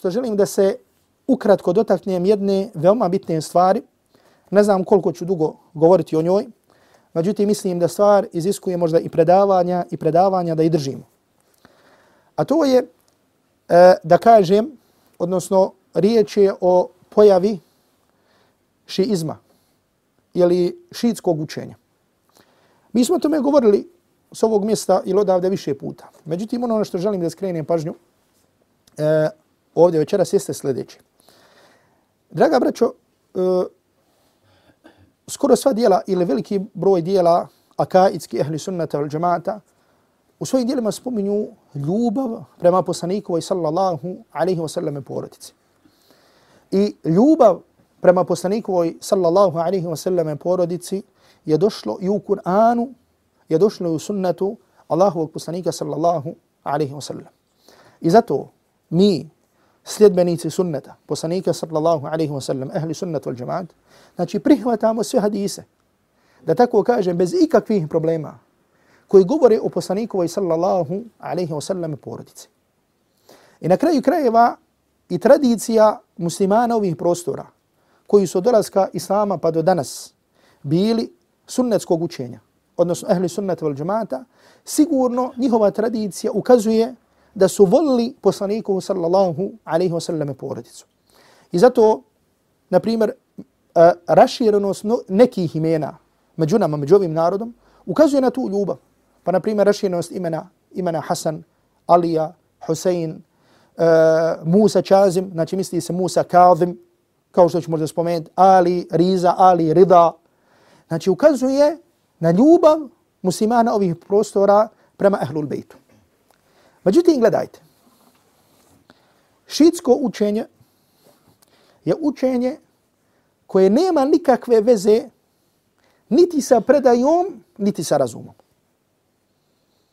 što želim da se ukratko dotaknem jedne veoma bitne stvari. Ne znam koliko ću dugo govoriti o njoj, međutim mislim da stvar iziskuje možda i predavanja i predavanja da i držimo. A to je e, da kažem, odnosno riječ je o pojavi šiizma ili šiitskog učenja. Mi smo o tome govorili s ovog mjesta ili odavde više puta. Međutim, ono što želim da skrenem pažnju e, ovdje večeras jeste sljedeće. Draga braćo, e, skoro sva dijela ili veliki broj dijela akaidski ehli sunnata al džemata u svojim dijelima spominju ljubav prema poslanikovoj sallallahu alaihi wasallam porodici. I ljubav prema poslanikovoj sallallahu alaihi wasallam porodici je došlo i u Kur'anu, je došlo i u sunnetu Allahovog poslanika sallallahu alaihi wasallam. I zato mi, sljedbenici sunneta, poslanika sallallahu alaihi wa sallam, ehli sunnetu wal džemaat, znači prihvatamo sve hadise, da tako kažem, bez ikakvih problema, koji govore o poslanikovoj sallallahu alaihi wa sallam porodici. I na kraju krajeva i tradicija muslimana ovih prostora, koji su od dolazka Islama pa do danas bili sunnetskog učenja, odnosno ehli sunnet vel džemata, sigurno njihova tradicija ukazuje da su volili poslaniku sallallahu alaihi wa sallam porodicu. I zato, na primjer, e, raširenost nekih imena među nama, među ovim narodom, ukazuje na tu ljubav. Pa, na primjer, raširenost imena, imena Hasan, Alija, Husein, uh, Musa Čazim, znači misli se Musa Kazim, kao što ću možda spomenuti, Ali, Riza, Ali, Rida. Znači, ukazuje na ljubav muslimana ovih prostora prema Ahlul Bejtu. Međutim, gledajte. Šitsko učenje je učenje koje nema nikakve veze niti sa predajom, niti sa razumom.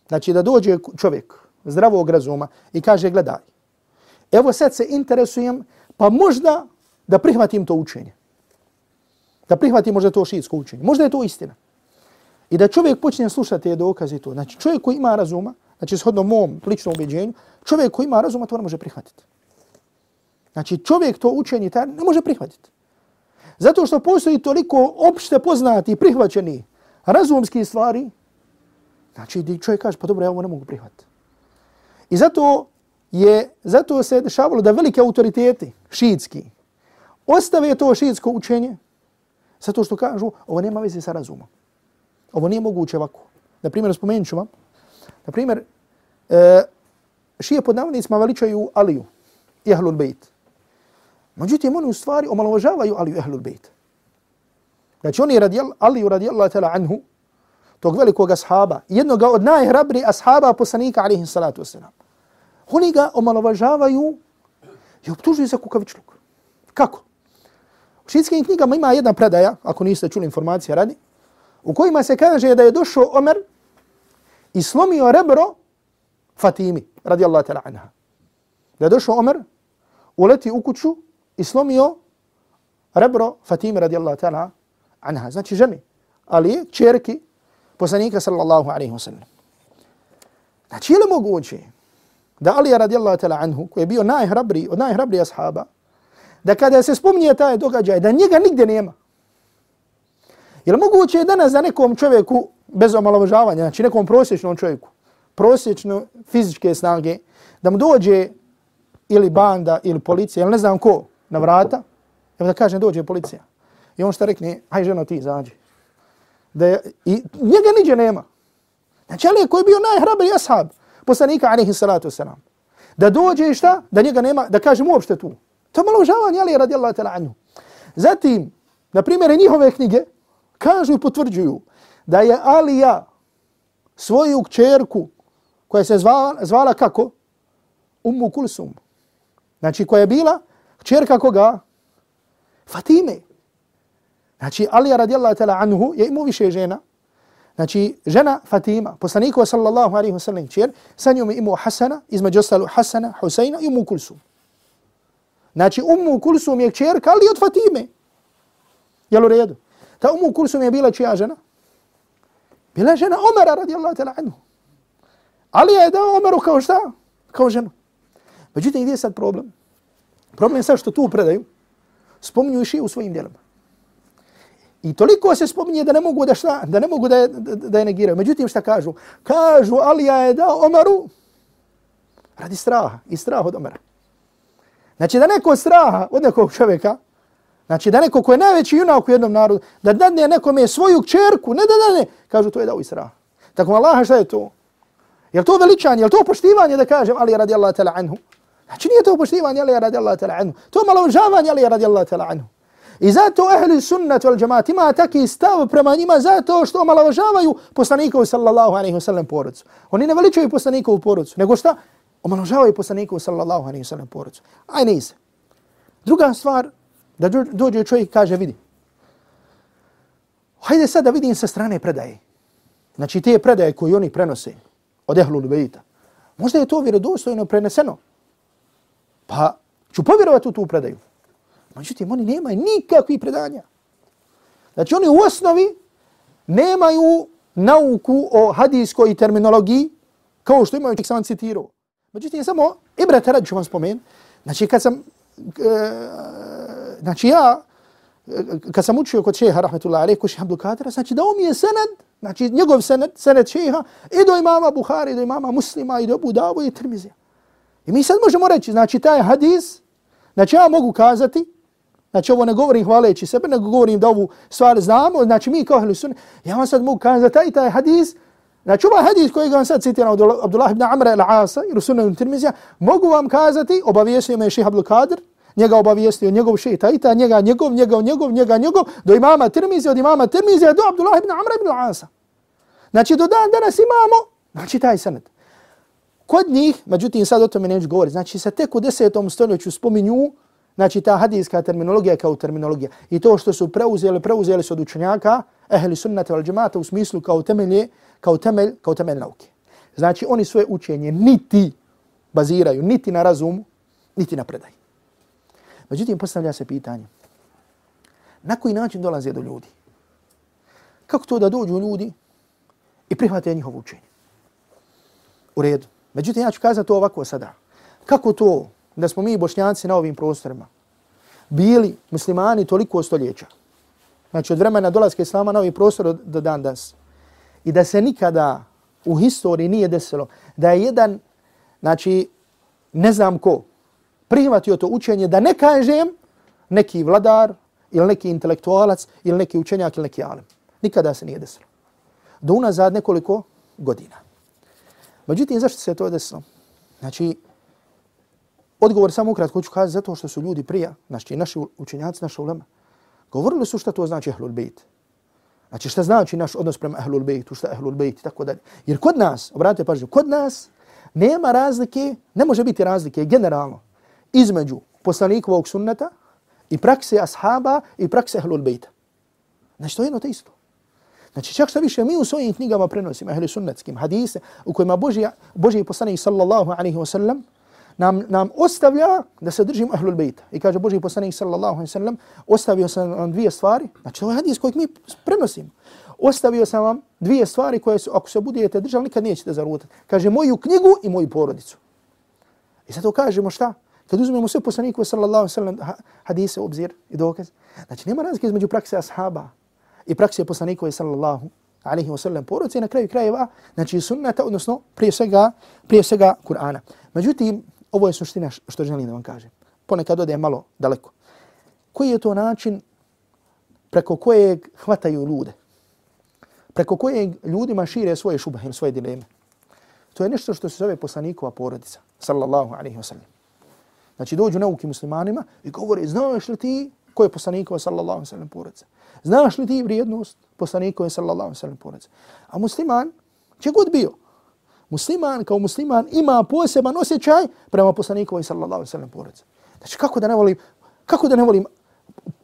Znači da dođe čovjek zdravog razuma i kaže gledaj, evo sad se interesujem, pa možda da prihvatim to učenje. Da prihvatim možda to šitsko učenje. Možda je to istina. I da čovjek počne slušati te dokaze to. Znači čovjek koji ima razuma, znači shodno mom ličnom ubjeđenju, čovjek koji ima razuma to ne može prihvatiti. Znači čovjek to učenje taj ne može prihvatiti. Zato što postoji toliko opšte poznati i prihvaćeni razumski stvari, znači di čovjek kaže pa dobro ja ovo ne mogu prihvatiti. I zato je, zato se dešavalo da velike autoriteti, šiitski, ostave to šiitsko učenje, zato što kažu ovo nema veze sa razumom. Ovo nije moguće ovako. Na primjer, spomenut ću vam. Na primjer, e, šije pod navodnicima veličaju Aliju i Ahlul Bejt. Međutim, oni u stvari omalovažavaju Aliju i Ahlul Bejt. Znači, oni radi Aliju radijallahu ta'la anhu, tog velikog ashaba, jednog od najhrabri ashaba poslanika, alaihi salatu wasalam. Oni ga omalovažavaju i optužuju za kukavičluk. Kako? U šitskim knjigama ima jedna predaja, ako niste čuli informacije radi, u kojima se kaže da je došao Omer i slomio rebro Fatimi, radijallahu ta'la anha. Da je došao Omer, uleti u kuću i slomio rebro Fatimi, radijallahu ta'la anha. Znači ženi, ali čerki poslanika sallallahu alaihi wa sallam. Znači je li moguće da Ali radijallahu ta'la anhu, koji je bio najhrabri, od najhrabri ashaba, da kada se spominje taj događaj, da njega nigdje nema, Je li moguće danas za nekom čovjeku, bez omalovažavanja, znači nekom prosječnom čovjeku, prosječno fizičke snage, da mu dođe ili banda ili policija, ili ne znam ko, na vrata, evo da kažem dođe policija. I on šta rekne, aj ženo ti izađi. Da je, I njega niđe nema. Znači ali koji je bio najhrabri ashab, poslanika alaihi salatu wasalam. Da dođe i šta? Da njega nema, da kažem uopšte tu. To je malo žavanje, ali radijallahu ta'la anju. Zatim, na primjer, njihove knjige, kažu i potvrđuju da je Alija svoju kćerku koja se zvala, zvala kako? Ummu Kulsum. Znači koja je bila kćerka koga? Fatime. Znači Alija radijallahu ta'la anhu je imao više žena. Znači žena Fatima, poslanikova sallallahu alaihi wa sallam kćer, sa njom je imao Hasana, između ostalo Hasana, Huseina i Ummu Kulsum. Znači Ummu Kulsum je kćerka ali od Fatime. Jel u redu? Ta Ummu Kulsum je bila čija žena? Bila žena Omara radijallahu ta'la anhu. Ali je dao Omeru kao šta? Kao ženu. Međutim, gdje je sad problem? Problem je sad što tu predaju, spominju i u svojim djelima. I toliko se spominje da ne mogu da šta, da ne mogu da je, da, da je negiraju. Međutim, šta kažu? Kažu, Alija je dao Omaru radi straha i strah od Omara. Znači da neko straha od nekog čovjeka, znači da neko ko je najveći junak u jednom narodu, da dadne nekome svoju čerku, ne da dadne, kažu to je dao Isra. Tako Allah, šta je to? Je to veličanje, je to poštivanje da kažem Ali radi Allah tala anhu? Znači nije to poštivanje Ali radi Allah tala anhu. To je malo žavanje Ali radi Allah tala anhu. I zato ehli sunnat wal džamaat ima taki stav prema njima zato što omalovažavaju poslanikovu sallallahu alaihi wa sallam porodcu. Oni ne veličaju poslanikovu porodcu, nego šta? Omalovažavaju poslanikovu sallallahu alaihi wa sallam porodcu. Aj ne. Druga stvar, da dođe čovjek kaže vidi. Hajde sad da vidim sa strane predaje. Znači te predaje koje oni prenose od Ehlul Bejita. Možda je to vjerodostojno preneseno. Pa ću povjerovati u tu predaju. Međutim, oni nemaju nikakvih predanja. Znači, oni u osnovi nemaju nauku o hadijskoj terminologiji kao što imaju, čak sam citirao. Međutim, samo Ibra Terad ću vam spomenuti. Znači, kad sam, e, znači ja, kad sam učio kod šeha, rahmetullahi alaih, kod šeha Abdul Kadira, znači da mi je sened, znači njegov sened, sened šeha, i do imama Buhari, i do imama Muslima, i do Abu Davu, i Tirmizija. I mi sad možemo reći, znači taj hadis, znači ja mogu kazati, Znači ovo ne govorim hvaleći sebe, nego govorim da ovu stvar znamo. Znači mi kao sunne, ja vam sad mogu kazati taj taj hadis, znači ovaj hadis koji vam sad citiram od Abdullah ibn Amra al-Asa i Rusunna ibn Tirmizija, mogu vam kazati, obavijestio me šeha Abdul Kadir, njega obavijestio njegov šeha i ta njega njegov, njegov, njegov, njega njegov, do imama Tirmizija, od imama Tirmizija do Abdullah ibn Amra ibn al-Asa. Znači do dan danas imamo, znači taj sanad. Kod njih, međutim sad o tome neću govoriti, znači se tek u desetom stoljeću spominju Znači ta hadijska terminologija kao terminologija. I to što su preuzeli, preuzeli su od učenjaka, ehli sunnata wal džemata u smislu kao temelje, kao temelj, kao temelj nauke. Znači oni svoje učenje niti baziraju, niti na razumu, niti na predaji. Međutim, postavlja se pitanje. Na koji način dolaze do ljudi? Kako to da dođu ljudi i prihvate njihovo učenje? U redu. Međutim, ja ću kazati to ovako sada. Kako to da smo mi bošnjanci na ovim prostorima bili muslimani toliko stoljeća. Znači od vremena dolaske islama na ovim prostor do dan danas. I da se nikada u historiji nije desilo da je jedan, znači ne znam ko, prihvatio to učenje da ne kažem neki vladar ili neki intelektualac ili neki učenjak ili neki alim. Nikada se nije desilo. Do unazad nekoliko godina. Međutim, zašto se to desilo? Znači, Odgovor samo ukratko ću kazati zato što su ljudi prija, znači naši učenjaci, naša ulema, govorili su šta to znači ehlul bejt. Znači šta znači naš odnos prema ehlul bejtu, šta ehlul bejt i tako dalje. Jer kod nas, obratite pažnju, kod nas nema razlike, ne može biti razlike generalno između poslanikovog sunneta i prakse ashaba i prakse ahlul bejta. Znači to je jedno te isto. Znači čak što više mi u svojim knjigama prenosimo ahli sunnetskim hadise u kojima Boži, Boži poslanik sallallahu alaihi wasallam nam, nam ostavlja da se držimo ahlul bejta. I kaže Boži poslanik sallallahu alaihi wasallam ostavio sam vam dvije stvari, znači to je hadis kojeg mi prenosimo. Ostavio sam vam dvije stvari koje su, ako se budete držali, nikad nećete zarutati. Kaže moju knjigu i moju porodicu. I zato kažemo šta? Kad uzmemo sve poslanikove sallallahu alaihi sallam hadise, obzir i dokaz. Znači nema razlike između prakse ashaba i prakse poslanikove sallallahu alaihi wa sallam poruce na kraju krajeva, znači sunnata, odnosno prije svega, prije svega Kur'ana. Međutim, Ovo je suština što želim da vam kažem. Ponekad ode malo daleko. Koji je to način preko kojeg hvataju ljude? Preko kojeg ljudima šire svoje šubahe ili svoje dileme? To je nešto što se zove poslanikova porodica. Sallallahu alaihi wa sallam. Znači dođu nauki muslimanima i govore, znaš li ti ko je poslanikova sallallahu alaihi sallam porodica? Znaš li ti vrijednost poslanikova sallallahu alaihi sallam porodica? A musliman će god bio, musliman kao musliman ima poseban osjećaj prema poslaniku sallallahu alejhi ve sellem. Znači kako da ne volim kako da ne volim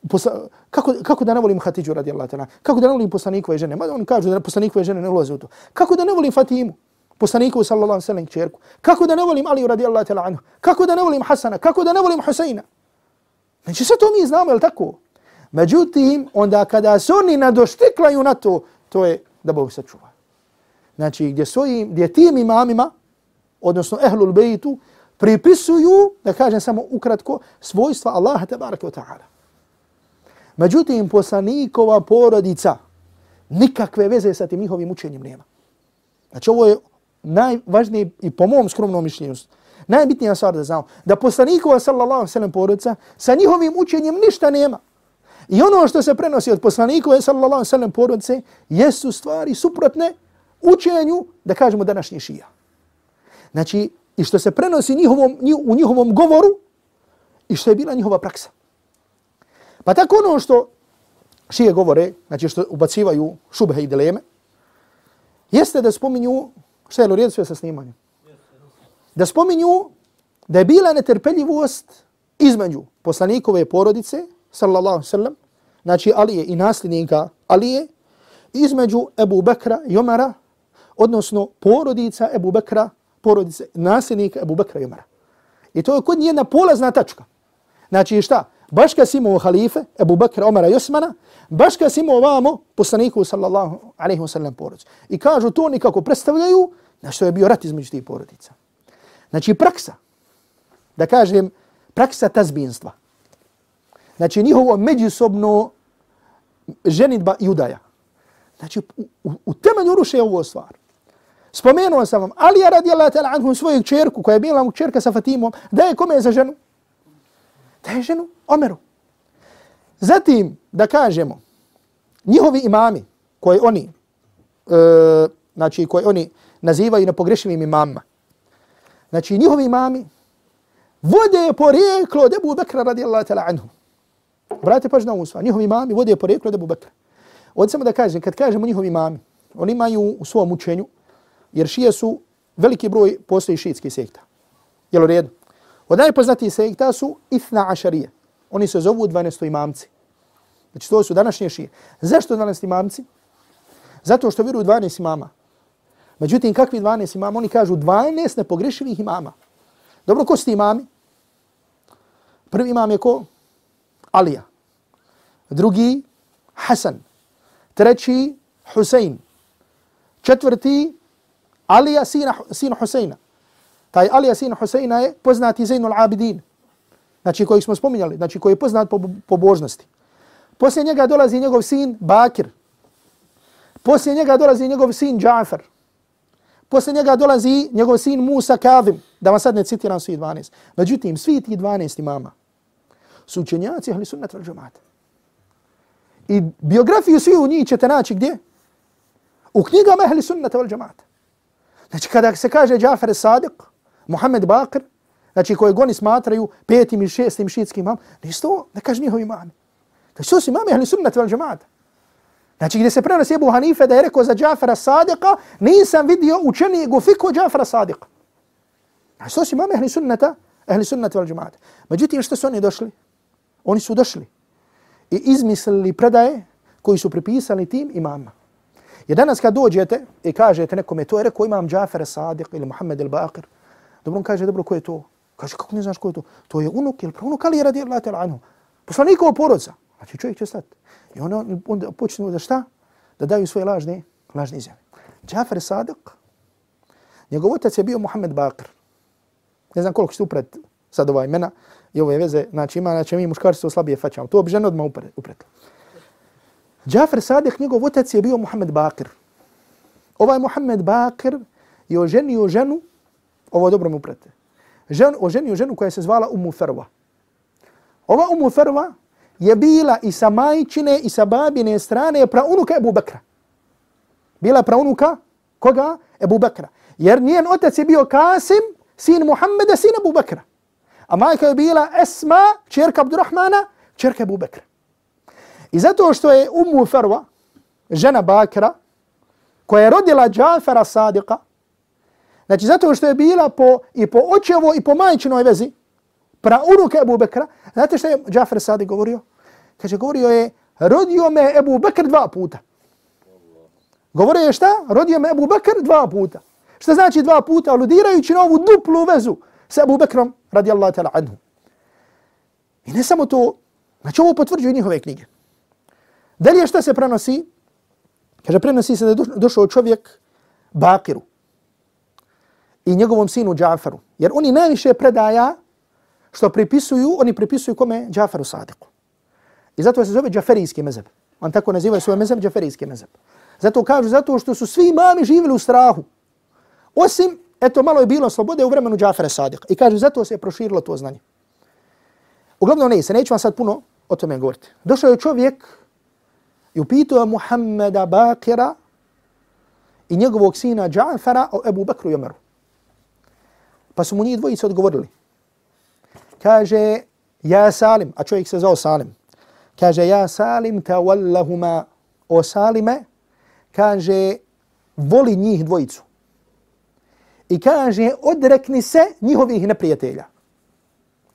posla, kako, kako da ne volim Hatidžu radijallahu ta'ala, kako da ne volim poslanikove žene, mada oni kažu da poslanikove žene ne ulaze u to. Kako da ne volim Fatimu, poslaniku sallallahu alejhi ve sellem čerku, kako da ne volim Aliju radijallahu ta'ala anhu, kako da ne volim Hasana, kako da ne volim Huseina. Znači sve to mi znamo, je tako? Međutim, onda kada se oni nadoštiklaju na to, to je da Bog sačuva znači gdje svojim, gdje tim imamima, odnosno ehlul bejtu, pripisuju, da kažem samo ukratko, svojstva Allaha tabaraka wa ta'ala. Međutim, poslanikova porodica nikakve veze sa tim njihovim učenjem nema. Znači, ovo je najvažnije i po mom skromnom mišljenju, najbitnija stvar da znamo, da poslanikova sallallahu sallam porodica sa njihovim učenjem ništa nema. I ono što se prenosi od poslanikova sallallahu sallam porodice jesu stvari suprotne učenju, da kažemo, današnji šija. Znači, i što se prenosi njihovom, u njihovom govoru i što je bila njihova praksa. Pa tako ono što šije govore, znači što ubacivaju šubhe i dileme, jeste da spominju, Šta je lo sve sa snimanjem? Da spominju da je bila netrpeljivost između poslanikove porodice, sallallahu sallam, znači Alije i nasljednika Alije, između Ebu Bekra i Omara, odnosno porodica Ebu Bekra, porodice, nasljednika Ebu Bekra i Omara. I to je kod jedna polazna tačka. Znači šta? Baš kad si imao halife, Ebu Bekra, Omara i Osmana, baš kad si imao vamo poslaniku sallallahu alaihi wa sallam porodicu. I kažu to nikako predstavljaju na što je bio rat između tih porodica. Znači praksa, da kažem, praksa tazbinstva. Znači njihovo međusobno ženitba i udaja. Znači u, u, u temelju ruše ovo stvar. Spomenuo sam vam, Ali je radijallahu ta'ala anhu svoju čerku koja je bila mu čerka sa Fatimom, da je kome za ženu? Da ženu Omeru. Zatim, da kažemo, njihovi imami koji oni, e, znači koji oni nazivaju nepogrešivim imamima, znači njihovi imami vode porijeklo od Ebu Bekra radijallahu ta'ala anhu. Brate pažnju na usva, njihovi imami vode porijeklo od Ebu Bekra. Ovdje samo da kažem, kad kažemo njihovi imami, oni imaju u svom učenju, jer šije su veliki broj postoji šiitskih sekta. Jel u redu? Od najpoznatijih sekta su Ithna Ašarije. Oni se zovu 12. imamci. Znači to su današnje šije. Zašto 12 imamci? Zato što vjeruju 12 imama. Međutim, kakvi 12 imama? Oni kažu 12 nepogrešivih imama. Dobro, ko su ti imami? Prvi imam je ko? Alija. Drugi, Hasan. Treći, Husein. Četvrti, Alija sina, sin Huseina. Taj Alija sin Huseina je poznati Zainul Abidin. Znači koji smo spominjali. Znači koji je poznat po, po božnosti. Poslije njega dolazi njegov sin Bakir. Poslije njega dolazi njegov sin Džafer. Poslije njega dolazi njegov sin Musa Kavim. Da vam sad ne citiram svi 12. Međutim, svi ti 12 imama su učenjaci ahli sunnat al džamata. I biografiju svi u njih ćete naći gdje? U knjigama ahli sunnat al džamata. Znači kada se kaže Džafer Sadiq, Muhammed Bakr, znači koje oni smatraju petim i šestim šiitskim imam, nisu to, ne kaže njihovi imami. Znači to su imami ahli sunnat vel džamata. Znači gdje se prenosi Ebu Hanife da je rekao za Džafara Sadiqa, nisam vidio učenijeg u fiku Džafara Sadiqa. Znači to su imami ahli sunnata, ahli sunnat vel džamata. Međutim, što su oni došli? Oni su došli i izmislili predaje koji su pripisali tim imama. Jer danas kad dođete i kažete nekome, to je rekao imam Džafara Sadiq ili Muhammed el-Baqir, dobro on kaže, dobro, ko je to? Kaže, kako ne znaš ko je to? To je unuk ili praunuk Ali radi Allah tala anhu. Poslanikova porodca. Znači čovjek će stati. I onda on počne da šta? Da daju svoje lažne, lažne izjave. Džafer Sadiq, njegov otac je bio Muhammed Baqir. Ne znam koliko ćete upret sad ova imena i ove veze. Znači ima, znači mi muškarstvo slabije faćamo. To bi žena odmah upretla. Džafer Sadiq, njegov otac je bio Muhammed Bakr. Ovaj Muhammed Bakr je oženio ženu, ovo dobro mu prete, žen, oženio ženu koja se zvala Umu Ferva. Ova Umu Ferva je bila i sa majčine i sa babine strane praunuka Ebu Bekra. Bila praunuka koga? Ebu Bekra. Jer njen otac je bio Kasim, sin Muhammeda, sin Ebu Bekra. A majka je bila Esma, čerka Abdurrahmana, čerka Ebu Bekra. I zato što je Umu Ferva, žena Bakra, koja je rodila Džafara Sadiqa, znači zato što je bila po, i po očevo i po majčinoj vezi, pra unuke Ebu Bekra, znate što je Džafer Sadiq govorio? Kaže, govorio je, rodio me Ebu Bekr dva puta. Govorio je šta? Rodio me Ebu Bekr dva puta. Šta znači dva puta? Aludirajući na ovu duplu vezu sa Ebu Bekrom radijallahu ta'ala anhu. I ne samo to, znači ovo potvrđuju njihove knjige. Dalje šta se prenosi? Kaže, prenosi se da je došao čovjek Bakiru i njegovom sinu Džaferu. Jer oni najviše predaja što pripisuju, oni pripisuju kome Džaferu Sadiku. I zato se zove Džaferijski mezeb. On tako naziva svoj mezeb Džaferijski mezeb. Zato kažu, zato što su svi imami živjeli u strahu. Osim, eto, malo je bilo slobode u vremenu Džafara Sadika. I kažu, zato se je proširilo to znanje. Uglavnom ne, se neću vam sad puno o tome govoriti. Došao je čovjek i upitao Muhammeda Bakira i njegovog sina Džafera o Ebu Bekru i Omeru. Pa su mu njih dvojice odgovorili. Kaže, ja Salim, a čovjek se zao Salim. Kaže, ja Salim ta wallahuma o Salime. Kaže, voli njih dvojicu. I kaže, odrekni se njihovih neprijatelja.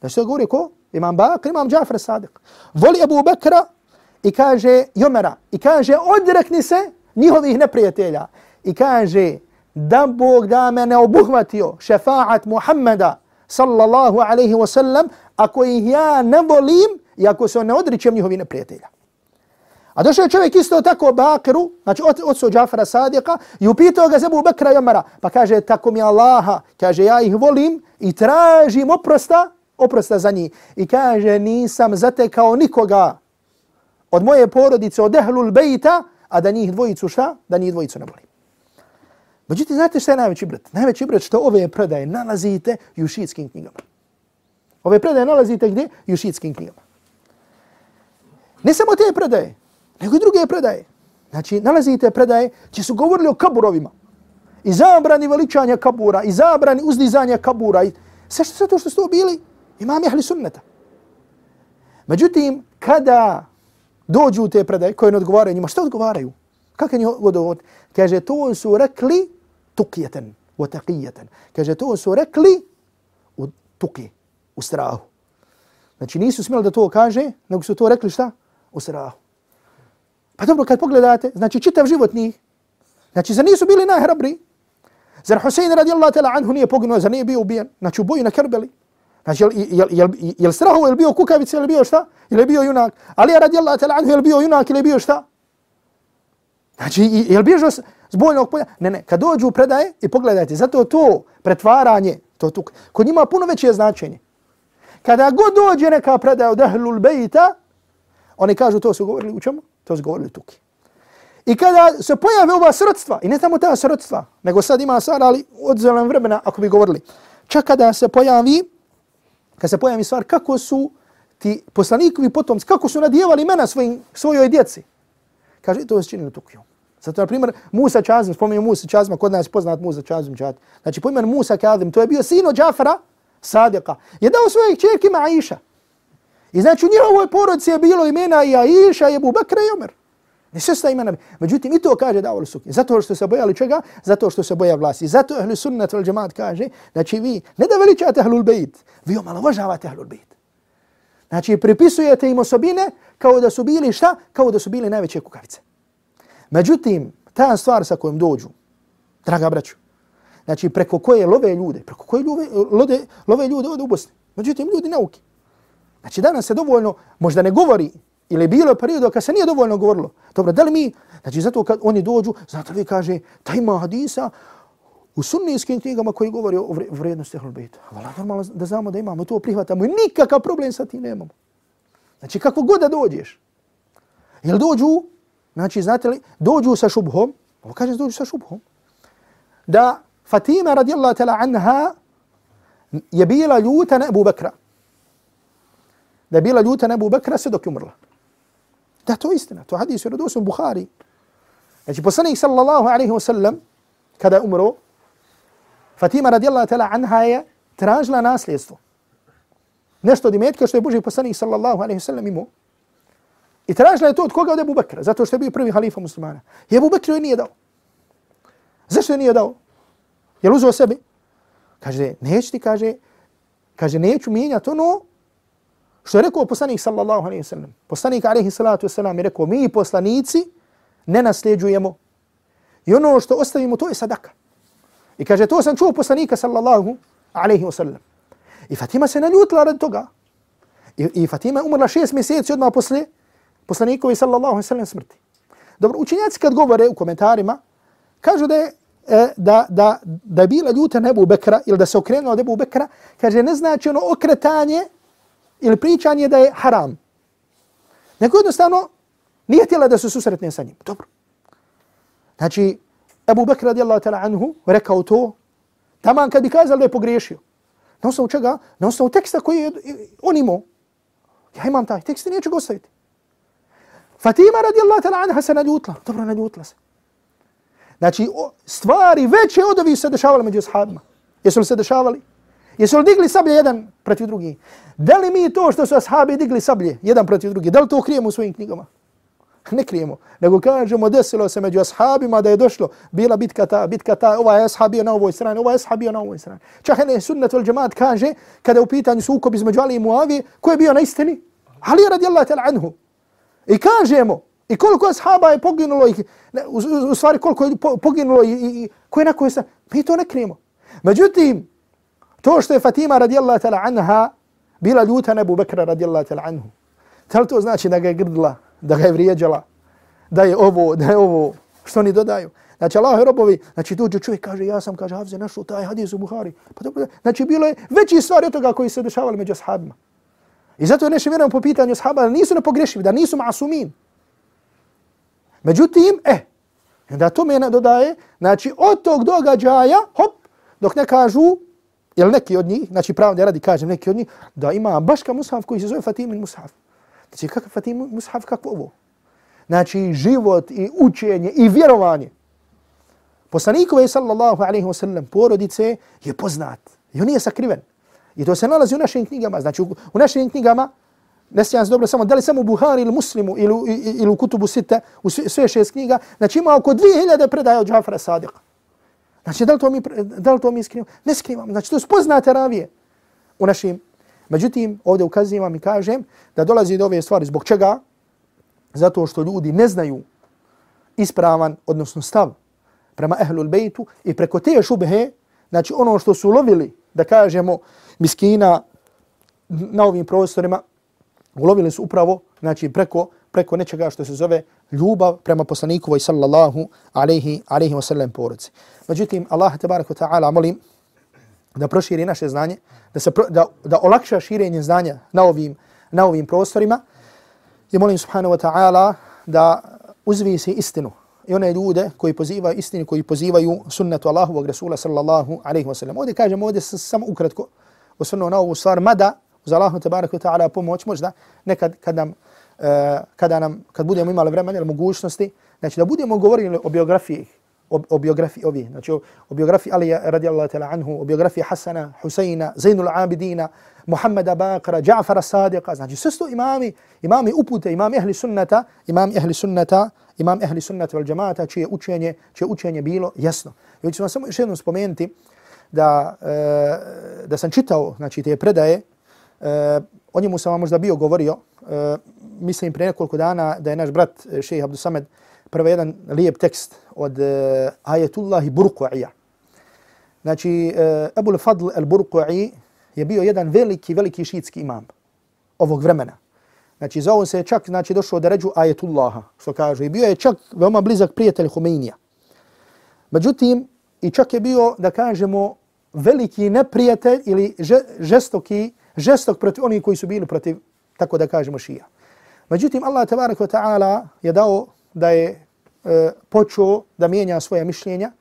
Da što govori ko? Imam Bakr, imam Džafar Sadiq. Voli Abu Bakra i kaže Jomera. I kaže, odrekni se njihovih neprijatelja. I kaže, da Bog da me ne obuhvatio šefaat Muhammeda sallallahu alaihi wasallam, ako ih ja ne volim i ako se ne odričem njihovih neprijatelja. A došao je čovjek isto tako Bakru, znači od, od Džafara Sadiqa, i upitao ga Zebu Abu Bakra i Omara. Pa kaže, tako mi Allaha, kaže, ja ih volim i tražim oprosta, oprosta za njih. I kaže, nisam zatekao nikoga od moje porodice, od ehlul bejta, a da njih dvojicu šta? Da njih dvojicu ne volim. Međutim, znate šta je najveći brat? Najveći brat što ove predaje nalazite u šiitskim knjigama. Ove predaje nalazite gdje? U šiitskim knjigama. Ne samo te predaje, nego i druge predaje. Znači, nalazite predaje gdje su govorili o kaburovima. I zabrani veličanja kabura, i zabrani uzdizanja kabura. I sve što, to što su to bili imam jahli sunneta. Međutim, kada dođu te predaje koje ne odgovaraju njima, što odgovaraju? Kako je odgovor? Kaže, to su rekli tukijeten, u taqijeten. Kaže, to su rekli u tuki, u strahu. Znači, nisu smjeli da to kaže, nego su to rekli šta? U strahu. Pa dobro, kad pogledate, znači čitav život njih, znači za nisu bili najhrabri, zar Husein radijallahu ta'la anhu nije poginuo, zar nije bio ubijen, znači u boju na Kerbeli, znači jel, jel, jel, jel strahu, jel bio kukavica, jel bio šta, Jel bio junak, ali radijallahu ta'la anhu, jel bio junak, ili bio šta, znači jel bježao s bojnog polja, ne, ne, kad dođu predaje i pogledajte, zato to pretvaranje, to tu, kod njima puno veće značenje. Kada god dođe neka predaja od ahlul bejta, oni kažu to su govorili u čemu? To su govorili tuki. I kada se pojave ova srodstva, i ne samo ta srodstva, nego sad ima stvar, ali od zelen vremena, ako bi govorili, čak kada se pojavi, kada se pojavi stvar, kako su ti poslanikovi potomci, kako su nadjevali imena svojim, svojoj djeci, kaže, to se na tukijom. Zato, na primjer, Musa Čazim, spominju Musa Čazima, kod nas poznat Musa Čazim Čad. Znači, po Musa Kazim, to je bio sino Džafara, Sadika, je dao svojih čerkima Aisha. I znači u njihovoj porodici je bilo imena i Aisha, i Abu Bakr i Omer. Ne sve sta imena. Međutim, i to kaže Davol Suki. Zato što se bojali čega? Zato što se boja vlasti. Zato Ahlu sunnat vel džemaat kaže, znači vi ne da veličate ahlul bejt, vi omalovažavate ahlul bejt. Znači, pripisujete im osobine kao da su bili šta? Kao da su bili najveće kukavice. Međutim, ta stvar sa kojom dođu, draga braću, znači preko koje love ljude, preko koje ljude, lode, love ljude ovdje u Bosni. Međutim, ljudi nauki. Znači danas se dovoljno, možda ne govori, ili bilo periodo kad se nije dovoljno govorilo. Dobro, da li mi, znači zato kad oni dođu, znate vi kaže, taj ima hadisa u sunnijskim knjigama koji govori o vrijednosti Ahlul Bejta. Vala, normalno da znamo da imamo to prihvatamo i nikakav problem sa tim nemamo. Znači kako god da dođeš, jel dođu, znači znate li, dođu sa šubhom, ovo kaže dođu sa šubhom, da Fatima radijallahu ta'la anha je bila ljuta na Abu Bekra. da je bila ljuta na Abu Bekra sve dok je umrla. Da, to je istina. To je hadis u Radosu Bukhari. Znači, poslanik sallallahu alaihi wa sallam, kada je umro, Fatima radijallahu ta'ala anha je tražila nasljedstvo. Nešto od imetka što je Boži poslanik sallallahu alaihi sallam imao. I tražila je to od koga od Abu Bekra, zato što je bio prvi halifa muslimana. I Abu Bakr joj nije dao. Zašto je nije dao? Je li uzeo sebi? Kaže, neću ti, kaže, kaže, neću mijenjati ono Što je rekao poslanik sallallahu alaihi sallam. Poslanik alaihi sallatu sallam je rekao, mi poslanici ne nasljeđujemo. I ono što ostavimo, to je sadaka. I kaže, to sam čuo poslanika sallallahu alaihi sallam. I Fatima se naljutila rad toga. I, I Fatima je umrla šest mjeseci odmah posle poslanikovi sallallahu alaihi sallam smrti. Dobro, učenjaci kad govore u komentarima, kažu da je e, da, da, da je bila ljuta Nebu Bekra ili da se okrenula Nebu Bekra, kaže ne znači ono okretanje ili pričanje da je haram. Nego jednostavno nije htjela da se susretne sa njim. Dobro. Znači, Ebu Bekr radijallahu ta'ala anhu rekao to, taman kad bi kazali da je pogriješio. Na osnovu čega? Na osnovu teksta koji je on imao. Ja imam taj tekst i neću ga ostaviti. Fatima radijallahu ta'ala anha se naljutla. Dobro, naljutla se. Znači, stvari veće od ovih se dešavali među ashabima. Jesu li se dešavali? Jesu li digli sablje jedan protiv drugi? Da li mi to što su ashabi digli sablje jedan protiv drugi, da li to krijemo u svojim knjigama? Ne krijemo, nego kažemo desilo se među ashabima da je došlo, bila bitka ta, bitka ta, ovaj ashab je na ovoj strani, ovaj ashab je na ovoj strani. Čak ne sunnet vel džemaat kaže, kada je u pitanju sukob između Ali i Muavi, ko je bio na istini? Ali radijallahu ta'ala anhu. I kažemo, i koliko ashaba je poginulo, i, u, u, u stvari koliko je poginulo i, i, i ko je na kojoj strani, mi to ne krijemo. Međutim, to što je Fatima radijallahu ta'ala anha bila ljuta na Abu Bekra radijallahu ta'ala anhu. Da to znači da ga je grdila? Da ga je vrijeđala, da je ovo, da je ovo, što oni dodaju? Znači, Allah je robovi, znači dođe čovjek kaže, ja sam, kaže, Havze, našao taj hadis u Buhari. Pa dobro, znači, bilo je veći stvari od toga koji se dešavali među ashabima. I zato je nešto vjerujem po pitanju ashaba, da nisu nepogrešivi, da nisu masumin. Međutim, e, eh, da to mene dodaje, znači, od tog događaja, hop, dok ne kažu, Jel neki od njih, znači pravde radi kažem neki od njih, da ima baška mushaf koji se zove Fatimin mushaf. Znači kakav Fatimin mushaf, kako ovo? Znači život i učenje i vjerovanje. Poslanikove sallallahu alaihi wa sallam porodice je poznat. I on nije sakriven. I to se nalazi u našim knjigama. Znači u, našim knjigama, ne sjećam se dobro samo, da li samo u Buhari ili Muslimu ili, ili, ili u Kutubu Sita, u sve šest knjiga, znači ima oko 2000 predaja od Džafara Sadiqa. Znači, da li to mi, da li to mi skrivamo? Ne skrivamo. Znači, to su poznate ravije u našim. Međutim, ovdje ukazujem i kažem da dolazi do ove stvari. Zbog čega? Zato što ljudi ne znaju ispravan, odnosno stav prema ehlul bejtu i preko te šubhe, znači ono što su lovili, da kažemo, miskina na ovim prostorima, ulovili su upravo, znači preko, preko nečega što se zove ljubav prema poslaniku sallallahu alaihi, alaihi wa sallam porodici. Međutim, Allah tabaraka ta'ala molim da proširi naše znanje, da, se pro, da, da olakša širenje znanja na ovim, na ovim prostorima i molim subhanahu wa ta'ala da uzvisi istinu i one ljude koji pozivaju istinu, koji pozivaju sunnetu Allahovog Rasula sallallahu alaihi wa sallam. Ovdje kažem, ovdje sam samo ukratko osvrnuo na ovu stvar, mada uz Allahu tabaraka wa ta'ala pomoć možda nekad kad nam uh, kada nam kad budemo imali vremena ili mogućnosti, znači da budemo govorili o biografiji o, o biografiji ovi, znači o, o biografiji Alija radijallahu ta'ala anhu, o biografiji Hasana, Huseina, Zainul Abidina, Muhammeda Bakra, Ja'fara Sadiqa, znači sve su imami, imami upute, imami ehli sunnata, imami ehli sunnata, imam ehli sunnata vel džamata, čije učenje, čije učenje bilo jasno. I ću vam samo još jednom spomenuti da, e, da sam čitao znači, te predaje, e, o njemu sam vam možda bio govorio, e, mislim pre nekoliko dana da je naš brat e, šejh Abdul Samed prvo jedan lijep tekst od eh, uh, Ajetullahi Burku'ija. Znači, eh, uh, Ebul Fadl al-Burqu'i je bio jedan veliki, veliki šiitski imam ovog vremena. Znači, za ovo se je čak znači, došao da ređu Ajetullaha, što kaže. I bio je čak veoma blizak prijatelj Humeinija. Međutim, i čak je bio, da kažemo, veliki neprijatelj ili žestoki, žestok protiv onih koji su bili protiv, tako da kažemo, šija. Međutim, Allah tabaraka wa ta'ala je dao da je e, počeo da mijenja svoje mišljenja,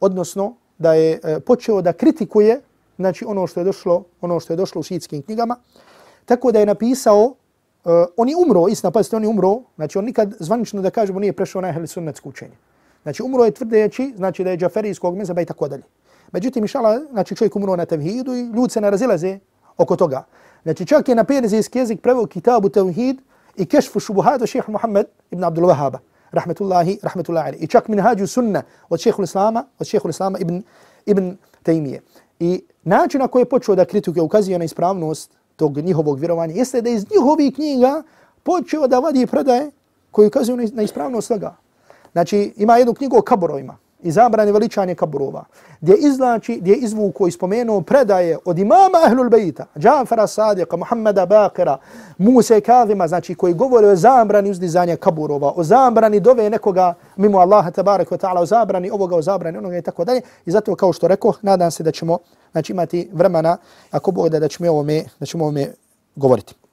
odnosno da je e, počeo da kritikuje znači ono što je došlo, ono što je došlo u šiitskim knjigama, tako da je napisao Uh, on je umro, istina, pazite, on je umro, znači on nikad zvanično da kažemo nije prešao na ehli sunnetsko učenje. Znači umro je tvrdeći, znači da je džaferijskog mezaba i tako dalje. Međutim, inšala, znači čovjek umro na tevhidu i ljudi se ne razilaze oko toga. Znači čak je na perzijski jezik preveo kitabu tevhid i kešfu šubuhata šeha Muhammed ibn Abdul Wahaba rahmetullahi, rahmetullahi ali. I čak minhađu sunna od šeha islama, od šeha islama ibn, ibn Taymiye. I način na koji je počeo da kritike ukazuje na ispravnost tog njihovog vjerovanja jeste da iz njihovih knjiga počeo da vadi predaje koji ukazuju na ispravnost svega. Znači, ima jednu knjigu o kaborovima i zabrane veličanje kaburova, gdje izlači, gdje izvuko i spomenuo predaje od imama Ahlul Bejta, Džafara Sadiqa, Muhammeda Bakira, Musa i Kazima, znači koji govore o zabrani uzdizanja kaburova, o zabrani dove nekoga mimo Allaha tabaraka wa ta'ala, o zabrani ovoga, o zabrani onoga i tako dalje. I zato kao što rekao, nadam se da ćemo znači, imati vremena, ako Bog da, da ćemo ovome, da ćemo ovome govoriti.